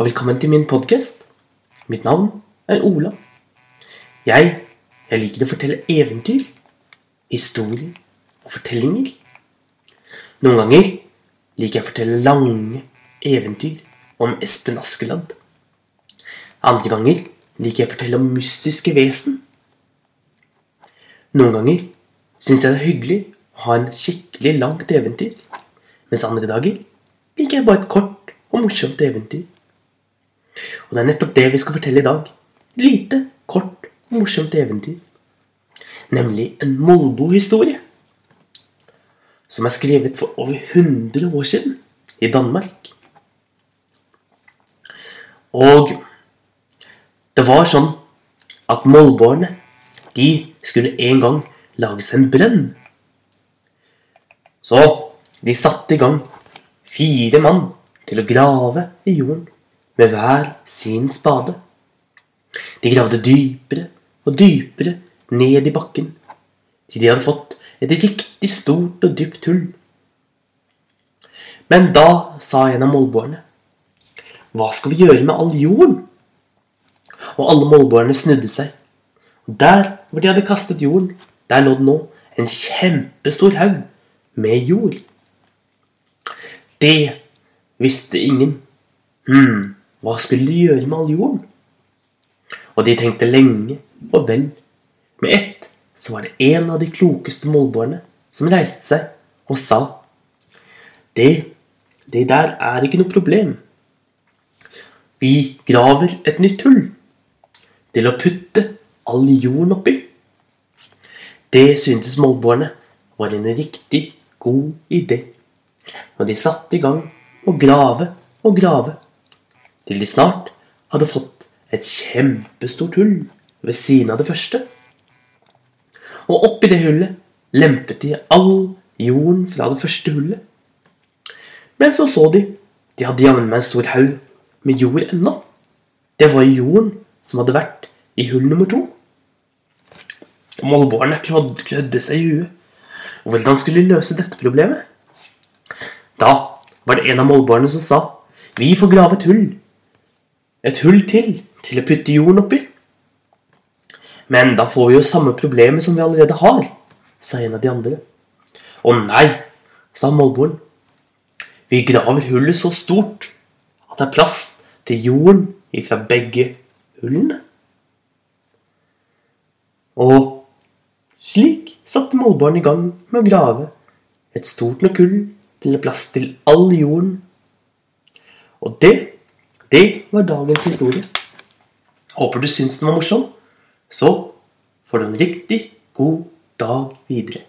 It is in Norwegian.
og velkommen til min podkast. Mitt navn er Ola. Jeg, jeg liker å fortelle eventyr, historier og fortellinger. Noen ganger liker jeg å fortelle lange eventyr om Espen Askeladd. Andre ganger liker jeg å fortelle om mystiske vesen. Noen ganger syns jeg det er hyggelig å ha en skikkelig langt eventyr, mens andre dager liker jeg bare et kort og morsomt eventyr. Og det er nettopp det vi skal fortelle i dag. Lite, kort og morsomt eventyr. Nemlig en Molbo-historie. Som er skrevet for over 100 år siden i Danmark. Og det var sånn at molboerne de skulle en gang lage seg en brønn. Så de satte i gang fire mann til å grave i jorden med hver sin spade. De gravde dypere og dypere ned i bakken til de hadde fått et riktig stort og dypt hull. Men da sa en av målbårene, hva skal vi gjøre med all jorden? Og alle målbårene snudde seg. Og der hvor de hadde kastet jorden, der lå det nå en kjempestor haug med jord. Det visste ingen. Hm, hva skulle de gjøre med all jorden? Og de tenkte lenge og vel. Med ett så var det en av de klokeste målbårene som reiste seg og sa Det, det der er ikke noe problem. Vi graver et nytt hull til å putte all jorden oppi. Det syntes målbårene var en riktig god idé og de satte i gang å grave og grave, til de snart hadde fått et kjempestort hull ved siden av det første. Og oppi det hullet lempet de all jorden fra det første hullet. Men så så de de hadde jammen meg en stor haug med jord ennå. Det var jorden som hadde vært i hull nummer to. Målbårene klødde seg i huet. Hvordan skulle de løse dette problemet? Da var det en av målbårene som sa Vi får grave et hull. Et hull til til å putte jorden oppi. Men da får vi jo samme problemet som vi allerede har, sa en av de andre. Å nei, sa målboren. Vi graver hullet så stort at det er plass til jorden ifra begge hullene. Og slik satte målbaren i gang med å grave et stort nok hull til plass til all jorden. Og det, det var dagens historie. Håper du syns den var morsom. Så får du en riktig god dag videre.